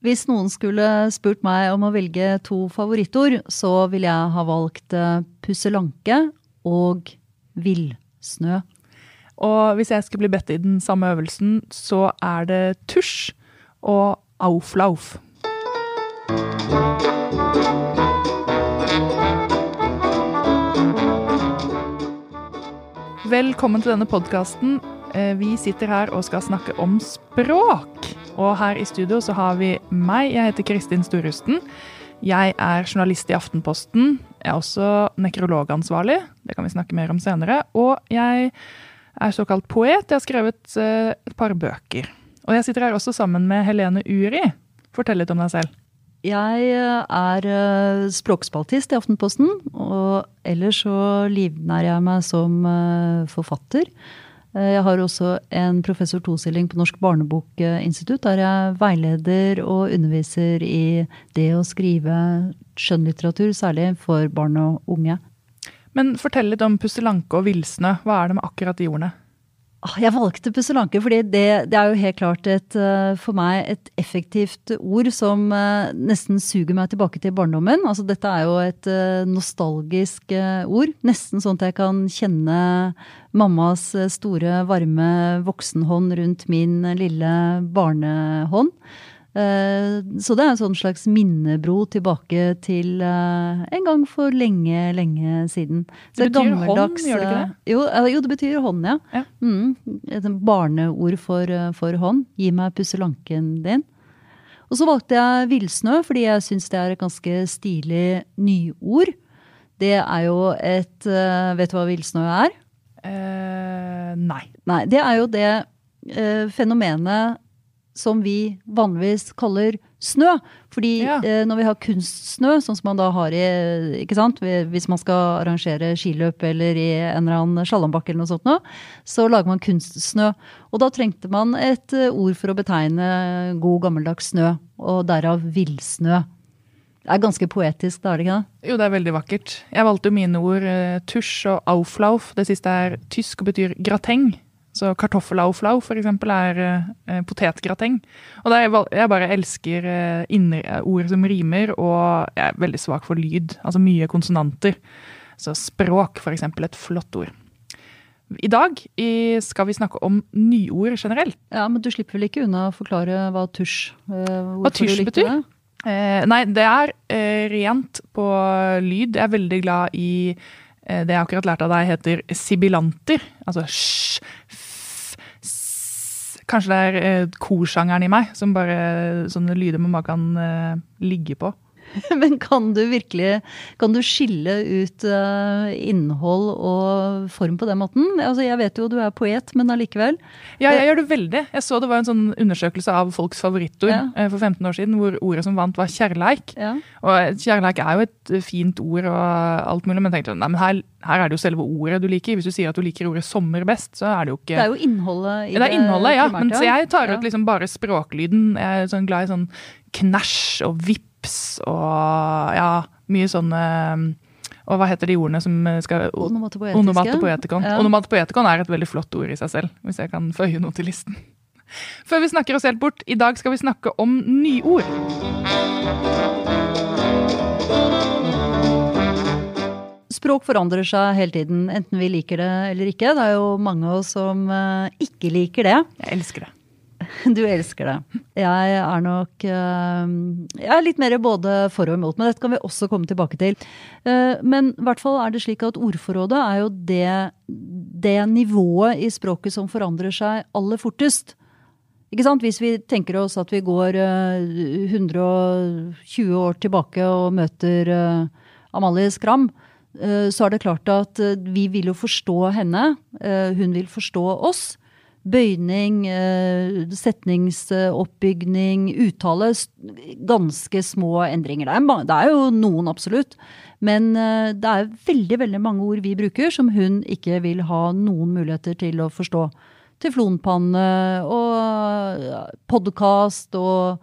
Hvis noen skulle spurt meg om å velge to favorittord, så ville jeg ha valgt eh, pusselanke og villsnø. Og hvis jeg skulle bli bedt i den samme øvelsen, så er det tusj og auflauf. Velkommen til denne podkasten. Vi sitter her og skal snakke om språk. Og her i studio så har vi meg. Jeg heter Kristin Storhusten. Jeg er journalist i Aftenposten. Jeg er også nekrologansvarlig. Det kan vi snakke mer om senere. Og jeg er såkalt poet. Jeg har skrevet eh, et par bøker. Og jeg sitter her også sammen med Helene Uri. Fortell litt om deg selv. Jeg eh, er eh, språkspaltist i Aftenposten, og ellers så livnærer jeg meg som forfatter. Jeg har også en professor to-stilling på Norsk barnebokinstitutt, der jeg veileder og underviser i det å skrive skjønnlitteratur, særlig for barn og unge. Men fortell litt om pusselanke og villsnø. Hva er det med akkurat de ordene? Ah, jeg valgte pusselanke fordi det, det, er jo helt klart et, eh, for meg et effektivt ord som eh, nesten suger meg tilbake til barndommen. Altså dette er jo et eh, nostalgisk ord. Nesten sånn at jeg kan kjenne mammas store, varme voksenhånd rundt min lille barnehånd. Eh, så det er en sånn slags minnebro tilbake til eh, en gang for lenge, lenge siden. Så det betyr hånd, gjør det ikke det? Eh, jo, jo det betyr hånd, ja. ja. Mm, et barneord for, for, hånd. Gi meg pusselanken din. Og så valgte jeg villsnø, fordi jeg syns det er et ganske stilig nyord. Det er jo et Vet du hva villsnø er? Uh, nei. Nei. Det er jo det uh, fenomenet som vi vanligvis kaller snø. Fordi ja. eh, når vi har kunstsnø, sånn som man da har i ikke sant? Hvis man skal arrangere skiløp eller i en eller annen slalåmbakke eller noe sånt, nå, så lager man kunstsnø. Og da trengte man et uh, ord for å betegne god, gammeldags snø. Og derav villsnø. Det er ganske poetisk, da er det ikke det? Jo, det er veldig vakkert. Jeg valgte jo mine ord uh, tusj og auflauf. Det siste er tysk og betyr grateng. Så kartoffelauflau for eksempel er eh, potetgrateng. Og er, jeg bare elsker eh, ord som rimer, og jeg er veldig svak for lyd. Altså mye konsonanter. Så språk, for eksempel, et flott ord. I dag i, skal vi snakke om nyord generelt. Ja, Men du slipper vel ikke unna å forklare hva tusj eh, Hva tusj betyr? Det? Eh, nei, det er eh, rent på lyd. Jeg er veldig glad i Eh, det jeg akkurat lærte av deg, heter sibilanter. Altså sj. Kanskje det er eh, korsangeren i meg som bare sånne lyder man bare kan uh, ligge på. Men kan du virkelig kan du skille ut uh, innhold og form på den måten? Altså, jeg vet jo du er poet, men allikevel. Ja, jeg gjør det veldig. Jeg så det var en sånn undersøkelse av folks favorittord ja. uh, for 15 år siden, hvor ordet som vant var kjærleik. Ja. Og kjærleik er jo et fint ord og alt mulig, men jeg tenkte nei, men her, her, er det jo selve ordet du liker. Hvis du sier at du liker ordet sommer best, så er det jo ikke Det er jo innholdet i det. Det er innholdet, ja. Men så jeg tar ut liksom bare språklyden. Jeg er sånn glad i sånn knæsj og vipp chips og ja, mye sånne og hva heter de ordene som skal Onomatopoetikon. Ja. Onomatopoetikon er et veldig flott ord i seg selv, hvis jeg kan føye noe til listen. Før vi snakker oss helt bort, i dag skal vi snakke om nyord. Språk forandrer seg hele tiden, enten vi liker det eller ikke. Det er jo mange av oss som eh, ikke liker det. Jeg elsker det. Du elsker det. Jeg er nok eh, Jeg er litt mer både for og imot, men dette kan vi også komme tilbake til. Eh, men i hvert fall er det slik at ordforrådet er jo det, det nivået i språket som forandrer seg aller fortest. Ikke sant? Hvis vi tenker oss at vi går 120 eh, år tilbake og møter Amalie Skram, så er det klart at vi vil jo forstå henne. Hun vil forstå oss bøyning, eh, setningsoppbygning, uttale. Ganske små endringer. Det er, jo noen, absolutt. Men eh, det er veldig veldig mange ord vi bruker som hun ikke vil ha noen muligheter til å forstå. Teflonpanne og podkast og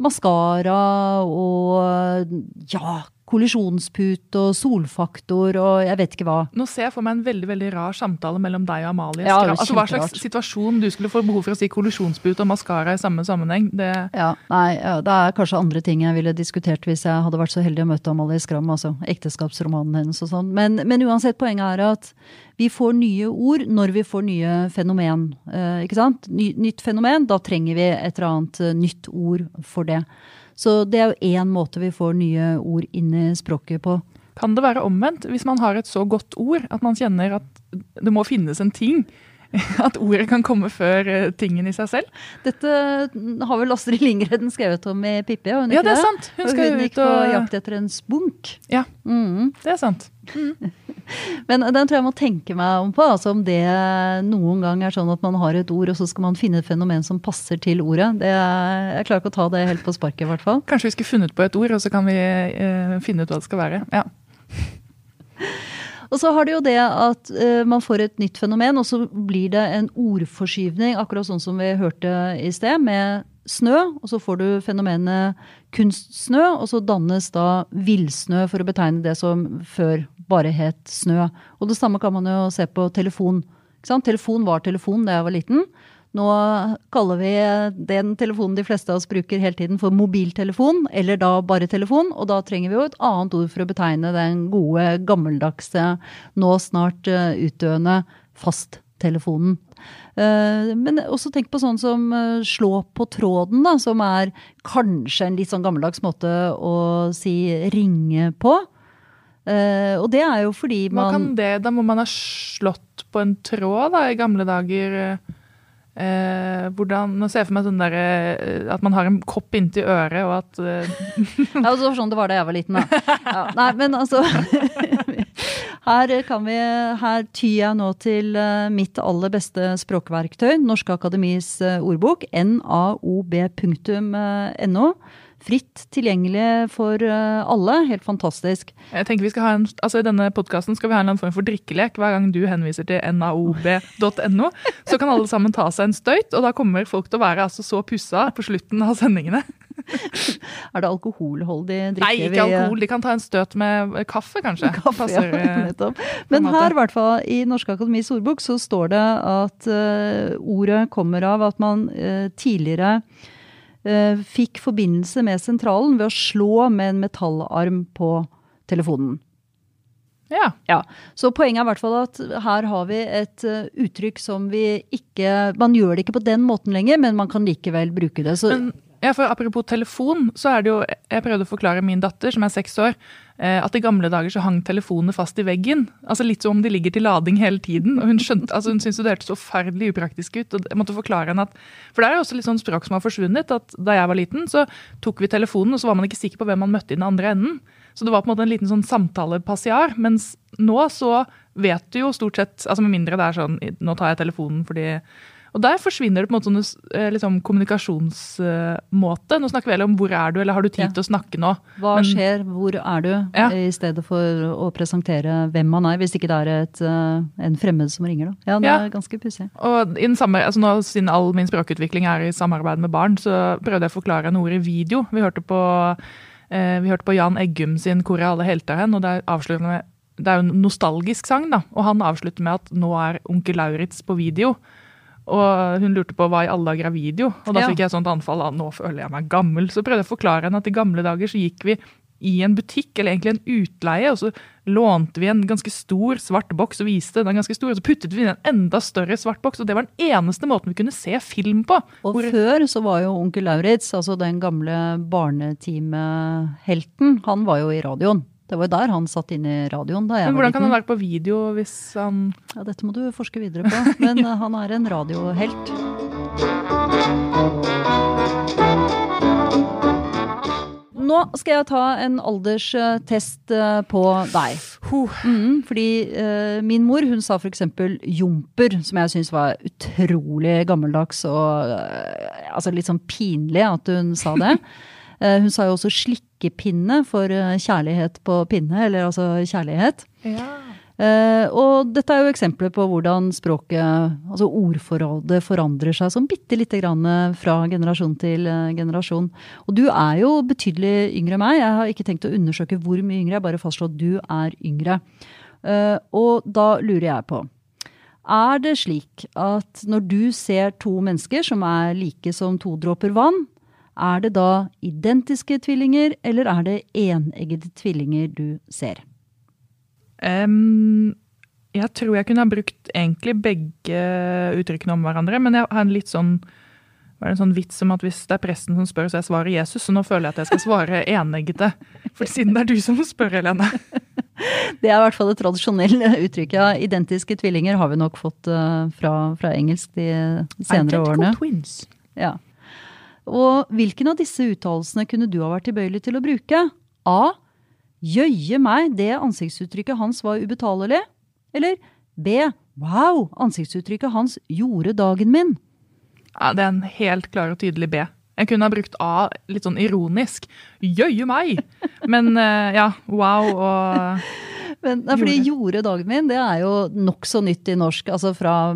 maskara og ja, kollisjonspute og solfaktor og jeg vet ikke hva. Nå ser jeg for meg en veldig veldig rar samtale mellom deg og Amalie. Ja, altså, hva slags situasjon du skulle få behov for å si kollisjonspute og maskara i samme sammenheng? Det, Ja, nei, ja, Det er kanskje andre ting jeg ville diskutert hvis jeg hadde vært så heldig å møte Amalie Skram, altså ekteskapsromanen hennes og sånn. Men, men uansett, poenget er at vi får nye ord når vi får nye fenomen. Eh, ikke sant? Ny, nytt fenomen, da trenger vi et eller annet eh, nytt ord for det. Så det er jo én måte vi får nye ord inn i språket på. kan det være omvendt? Hvis man har et så godt ord at man kjenner at det må finnes en ting. At ordet kan komme før eh, tingen i seg selv? Dette har vel Astrid Lindgren skrevet om i Pippi? Hun Ja, det er sant. Hun Og skal hun gikk ut på og jakt etter en spunk. Ja, Mm. det er sant. Men den tror jeg må tenke meg om på. Altså om det noen gang er sånn at man har et ord, og så skal man finne et fenomen som passer til ordet. Det er, jeg klarer ikke å ta det helt på sparket, i hvert fall. Kanskje vi skulle funnet på et ord, og så kan vi eh, finne ut hva det skal være. Ja. Og så har det jo det at uh, man får et nytt fenomen, og så blir det en ordforskyvning, akkurat sånn som vi hørte i sted, med snø. Og så får du fenomenet kunstsnø, og så dannes da villsnø for å betegne det som før bare het snø. Og det samme kan man jo se på telefon. Telefon var telefon da jeg var liten. Nå kaller vi den telefonen de fleste av oss bruker hele tiden for mobiltelefon, eller da bare telefon, og da trenger vi jo et annet ord for å betegne den gode, gammeldagse, nå snart eh, utdøende fasttelefonen. Eh, Men også tenk på sånn som eh, slå på tråden, da, som er kanskje en litt sånn gammeldags måte å si ringe på. Uh, Og det er jo fordi Hva man kan det? Da må man ha slått på en tråd da, i gamle dager. Eh, hvordan, Nå ser jeg for meg sånn der, eh, at man har en kopp inntil øret, og at eh, Ja, sånn det var da jeg var liten, da. Ja, nei, men altså Her vi Her tyr jeg nå til eh, mitt aller beste språkverktøy, Norske Akademis eh, ordbok, naob.no. Fritt tilgjengelig for eh, alle. Helt fantastisk. jeg tenker vi skal ha en, altså I denne podkasten skal vi ha en form for drikkelek. Hver gang du henviser til naob.no, så kan alle sammen ta seg en støyt, og da kommer folk til å være altså så pussa på slutten av sendingene. Er det alkoholholdig drikke? Nei, ikke alkohol. De kan ta en støt med kaffe, kanskje. Kaffe, Passer, ja, eh, nettopp. Men her, i hvert fall, i Norske Akademis ordbok, så står det at eh, ordet kommer av at man eh, tidligere eh, fikk forbindelse med sentralen ved å slå med en metallarm på telefonen. ja. Ja, Så poenget er i hvert fall at her har vi et eh, uttrykk som vi ikke Man gjør det ikke på den måten lenger, men man kan likevel bruke det. Så Men ja, for apropos telefon, så er det jo Jeg prøvde å forklare min datter, som er seks år, eh, at i gamle dager så hang telefonene fast i veggen. Altså Litt som om de ligger til lading hele tiden. og Hun skjønte, altså hun syntes det hørtes så forferdelig upraktisk ut. og jeg måtte forklare henne at, For det er jo også litt sånn språk som har forsvunnet. at Da jeg var liten, så tok vi telefonen, og så var man ikke sikker på hvem man møtte i den andre enden. Så det var på en måte en liten sånn samtalepassiar. Mens nå så vet du jo stort sett, altså med mindre det er sånn Nå tar jeg telefonen fordi og der forsvinner det på en måte sånn liksom, kommunikasjonsmåte. Nå snakker vi om hvor er du, eller har du tid Ja. til å snakke nå. hva Men- skjer, hvor er du? Ja. I stedet for å presentere hvem man er, hvis ikke det er et, eh, en fremmed som ringer. Da. Ja, det Ja. er ganske pussig. Og i samme, altså nå, Siden all min språkutvikling er i samarbeid med barn, så prøvde jeg å forklare henne ordet video. Vi hørte på, eh, vi hørte på Jan Eggum sin 'Hvor er alle helter hen?' og det er, avsluttende med, det er jo en nostalgisk sang, da. Og han avslutter med at 'nå er onkel Lauritz på video'. Og hun lurte på hva i alle dager er video, og da Ja. fikk jeg sånt anfall av 'nå føler jeg meg gammel'. Så prøvde jeg å forklare henne at i gamle dager så gikk vi i en butikk, eller egentlig en utleie, og så lånte vi en ganske stor svart boks og viste den ganske stor, og så puttet vi inn en enda større svart boks, og det var den eneste måten vi kunne se film på. Og Hvor- før så var jo onkel Lauritz, altså den gamle barnetimehelten, han var jo i radioen. Det var jo der han satt inne i radioen da jeg Men var hvordan kan han være på video hvis han Ja, dette må du forske videre på, men eh, han er en radiohelt. Nå skal jeg ta en alderstest eh, på deg. Mm, fordi eh, min mor hun sa f.eks. jomper, som jeg syns var utrolig gammeldags og eh, altså litt sånn pinlig at hun sa det. Eh, hun sa jo også slikkepinne for eh, kjærlighet på pinne, eller altså kjærlighet. Ja. Eh, og dette er jo eksempler på hvordan språket, altså ordforrådet, forandrer seg sånn bitte lite grann fra generasjon til generasjon. Og du er jo betydelig yngre enn meg. Jeg har ikke tenkt å undersøke hvor mye yngre, jeg bare fastslår at du er yngre. Og da lurer jeg på Er det slik at når du ser to mennesker som er like som to dråper vann, er det da identiske tvillinger, eller er det eneggede tvillinger du ser? Um, jeg tror jeg kunne ha brukt egentlig begge uttrykkene om hverandre, men jeg har en litt sånn var det en sånn vits om at hvis det er presten som spør, så jeg svarer Jesus. Så nå føler jeg at jeg skal svare eneggete. For siden det er du som spør, Helene. Det er i hvert fall det tradisjonelle uttrykket. Ja, identiske tvillinger har vi nok fått uh, fra, fra, engelsk de senere årene. twins. Ja. Og hvilken av disse uttalelsene kunne du ha vært tilbøyelig til å bruke? A. Jøye meg, det ansiktsuttrykket hans var ubetalelig. Eller B. Wow, ansiktsuttrykket hans gjorde dagen min. Ja, Det er en helt klar og tydelig B. Jeg kunne ha brukt A litt sånn ironisk. Jøye meg! Men eh, ja, wow og Men, nei, fordi gjorde dagen min, det er jo nokså nytt i norsk. Altså fra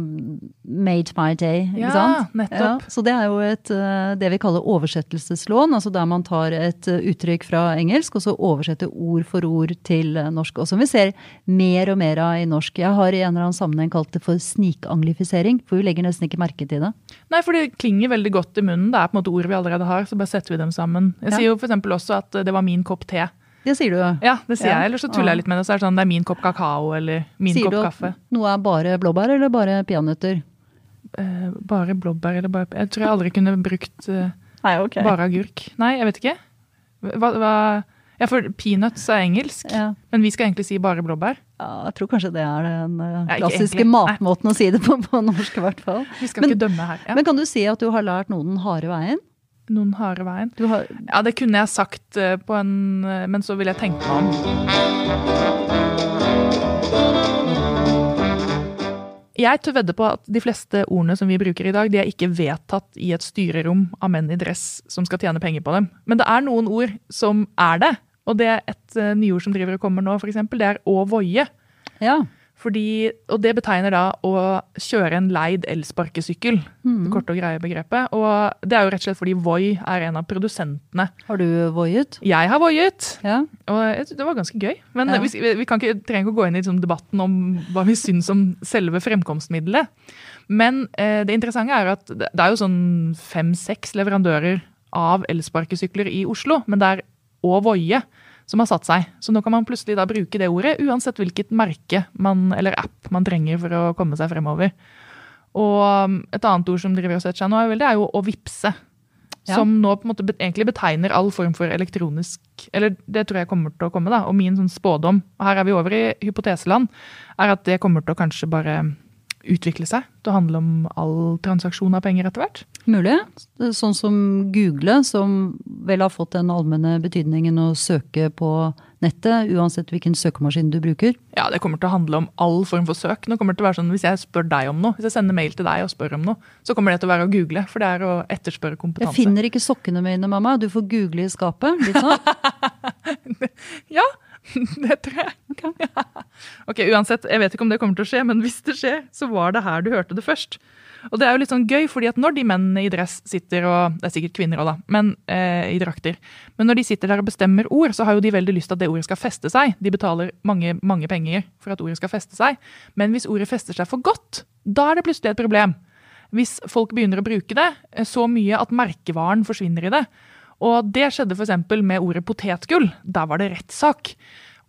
made my day, ikke Ja, sant? nettopp. så det er jo et, eh, det vi kaller oversettelseslån. Altså der man tar et eh, uttrykk fra engelsk, og så oversetter ord for ord til eh, norsk. Og som vi ser mer og mer av i norsk. Jeg har i en eller annen sammenheng kalt det for snikanglifisering, for vi legger nesten ikke merke til det. Nei, for det klinger veldig godt i munnen. Det er på en måte ord vi allerede har, så bare setter vi dem sammen. Jeg Ja. sier jo eksempel også at det var min kopp te. Det sier du. Ja, det sier Ja. jeg. Eller så tuller jeg litt med det. Så er det sånn det er min kopp kakao eller min Sier kopp du at noe er bare blåbær eller bare peanøtter? Eh, bare blåbær eller bare Jeg tror jeg aldri kunne brukt eh, Nei, okay. bare agurk. Nei, jeg vet ikke. Hva, hva Ja, for peanuts er engelsk, Ja. men vi skal egentlig si bare blåbær. Ja, jeg tror kanskje det er den Ja, klassiske matmåten Nei. å si det på på norsk, i hvert fall. Vi skal Men- ikke dømme her. Ja. Men kan du si at du har lært noen den harde veien? Noen harde veien. Du har, Ja, det kunne jeg sagt eh, på en eh, Men så vil jeg tenke meg om. Jeg tør vedde på at de fleste ordene som vi bruker i dag, de er ikke vedtatt i et styrerom av menn i dress som skal tjene penger på dem. Men det er noen ord som er det. Og det er et eh, nyord som driver og kommer nå, f.eks. Det er å voie. ja. Fordi, og det betegner da å kjøre en leid elsparkesykkel. Mm. Det korte og greie begrepet. Og det er jo rett og slett fordi Voi er en av produsentene. Har du voiet? Jeg har voiet, Ja. og det var ganske gøy. Men Ja. vi, vi kan ikke, trenger ikke å gå inn i liksom, debatten om hva vi syns om selve fremkomstmiddelet. Men eh, det interessante er at det, er jo sånn fem-seks leverandører av elsparkesykler i Oslo. Men det er og Voie som har satt seg. Så nå kan man plutselig da bruke det ordet, uansett hvilket merke man, eller app man trenger for å komme seg fremover. Og um, et annet ord som driver og setter seg nå, er, vel, det er jo å vippse. Ja. Som nå på en måte egentlig betegner all form for elektronisk Eller det tror jeg kommer til å komme, da. Og min sånn spådom, og her er vi over i hypoteseland, er at det kommer til å kanskje bare utvikle seg til å handle om all transaksjon av penger etter hvert. Mulig. Sånn som Google, som vel har fått den allmenne betydningen å søke på nettet, uansett hvilken søkemaskin du bruker. Ja, det kommer til å handle om all form for søk. Nå kommer det til å være sånn, Hvis jeg spør deg om noe, hvis jeg sender mail til deg og spør om noe, så kommer det til å være å google, for det er å etterspørre kompetanse. Jeg finner ikke sokkene mine, mamma. Du får google i skapet. Litt sånn. Ja, det tror jeg. ok, uansett, jeg vet ikke om det kommer til å skje, men hvis det skjer, så var det her du hørte det først. Og det er jo litt sånn gøy, fordi at når de mennene i dress sitter og Det er sikkert kvinner òg, da, men eh, i drakter. Men når de sitter der og bestemmer ord, så har jo de veldig lyst til at det ordet skal feste seg. De betaler mange, mange penger for at ordet skal feste seg. Men hvis ordet fester seg for godt, da er det plutselig et problem. Hvis folk begynner å bruke det eh, så mye at merkevaren forsvinner i det. Og det skjedde f.eks. med ordet potetgull. Der var det rettssak.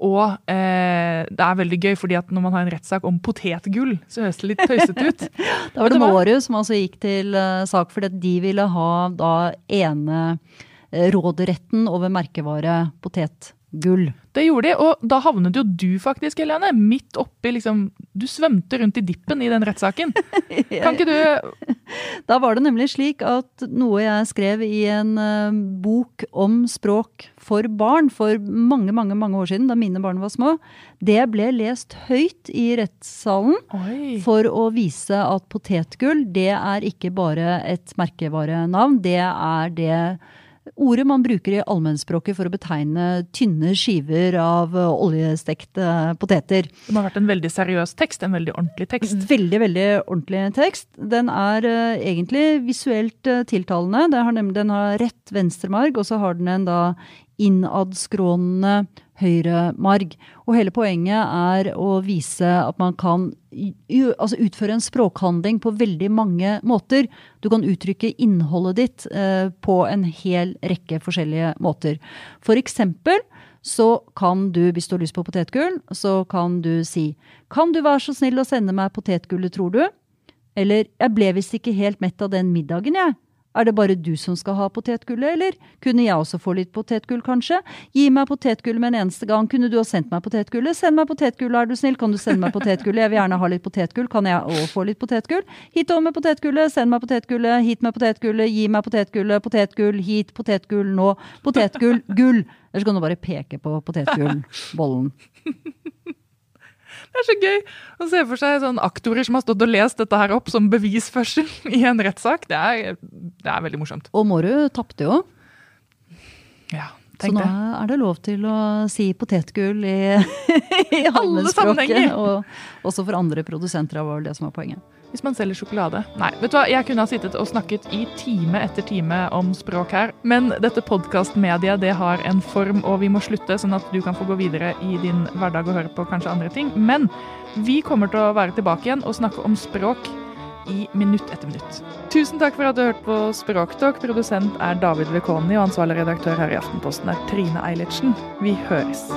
Og eh, det er veldig gøy, fordi at når man har en rettssak om potetgull, så høres det litt tøysete ut. da var det Mårud som altså gikk til uh, sak fordi at de ville ha da ene uh, råderetten over merkevare potetgull. Det gjorde de, og da havnet jo du faktisk, Helene, midt oppi liksom Du svømte rundt i dippen i den rettssaken. Kan ikke du Da var det nemlig slik at noe jeg skrev i en eh, bok om språk for barn for mange, mange mange år siden, da mine barn var små, det ble lest høyt i rettssalen Oi. for å vise at potetgull, det er ikke bare et merkevarenavn, det er det ordet man bruker i allmennspråket for å betegne tynne skiver av eh, oljestekte poteter. Det må ha vært en veldig seriøs tekst, en veldig ordentlig tekst. Veldig, veldig ordentlig tekst. Den er uh, egentlig visuelt uh, tiltalende. Den har, nemlig, den har rett venstremarg, og så har den en da innadskrånende høyremarg. Og hele poenget er å vise at man kan altså utføre en språkhandling på veldig mange måter. Du kan uttrykke innholdet ditt eh, på en hel rekke forskjellige måter. For eksempel så kan du, hvis du har lyst på potetgull, så kan du si Kan du være så snill å sende meg potetgullet, tror du? Eller Jeg ble visst ikke helt mett av den middagen, jeg. Er det bare du som skal ha potetgullet, eller kunne jeg også få litt potetgull, kanskje? Gi meg potetgullet med en eneste gang. Kunne du ha sendt meg potetgullet? Send meg potetgullet, er du snill. Kan du sende meg potetgullet? Jeg vil gjerne ha litt potetgull. Kan jeg òg få litt potetgull? Hit over med potetgullet, send meg potetgullet, hit med potetgullet, gi meg potetgullet, potetgull, hit, potetgull nå, potetgull, gull. Eller så kan du bare peke på potetgullbollen. Det er så gøy å se for seg sånn aktorer som har stått og lest dette her opp som bevisførsel i en rettssak. Det, det, er veldig morsomt. Og Mårud tapte jo. Ja, så nå er det lov til å si potetgull i, i alle sammenhenger. Og også for andre produsenter, var det som var poenget. Hvis man selger sjokolade. Nei, vet du hva, jeg kunne ha sittet og snakket i time etter time om språk her, men dette podkastmediet det har en form, og vi må slutte, sånn at du kan få gå videre i din hverdag og høre på kanskje andre ting. Men vi kommer til å være tilbake igjen og snakke om språk i minutt etter minutt. Tusen takk for at du hørte på Språktalk. Produsent er David Vekoni, og ansvarlig redaktør her i Aftenposten er Trine Eilertsen. Vi høres.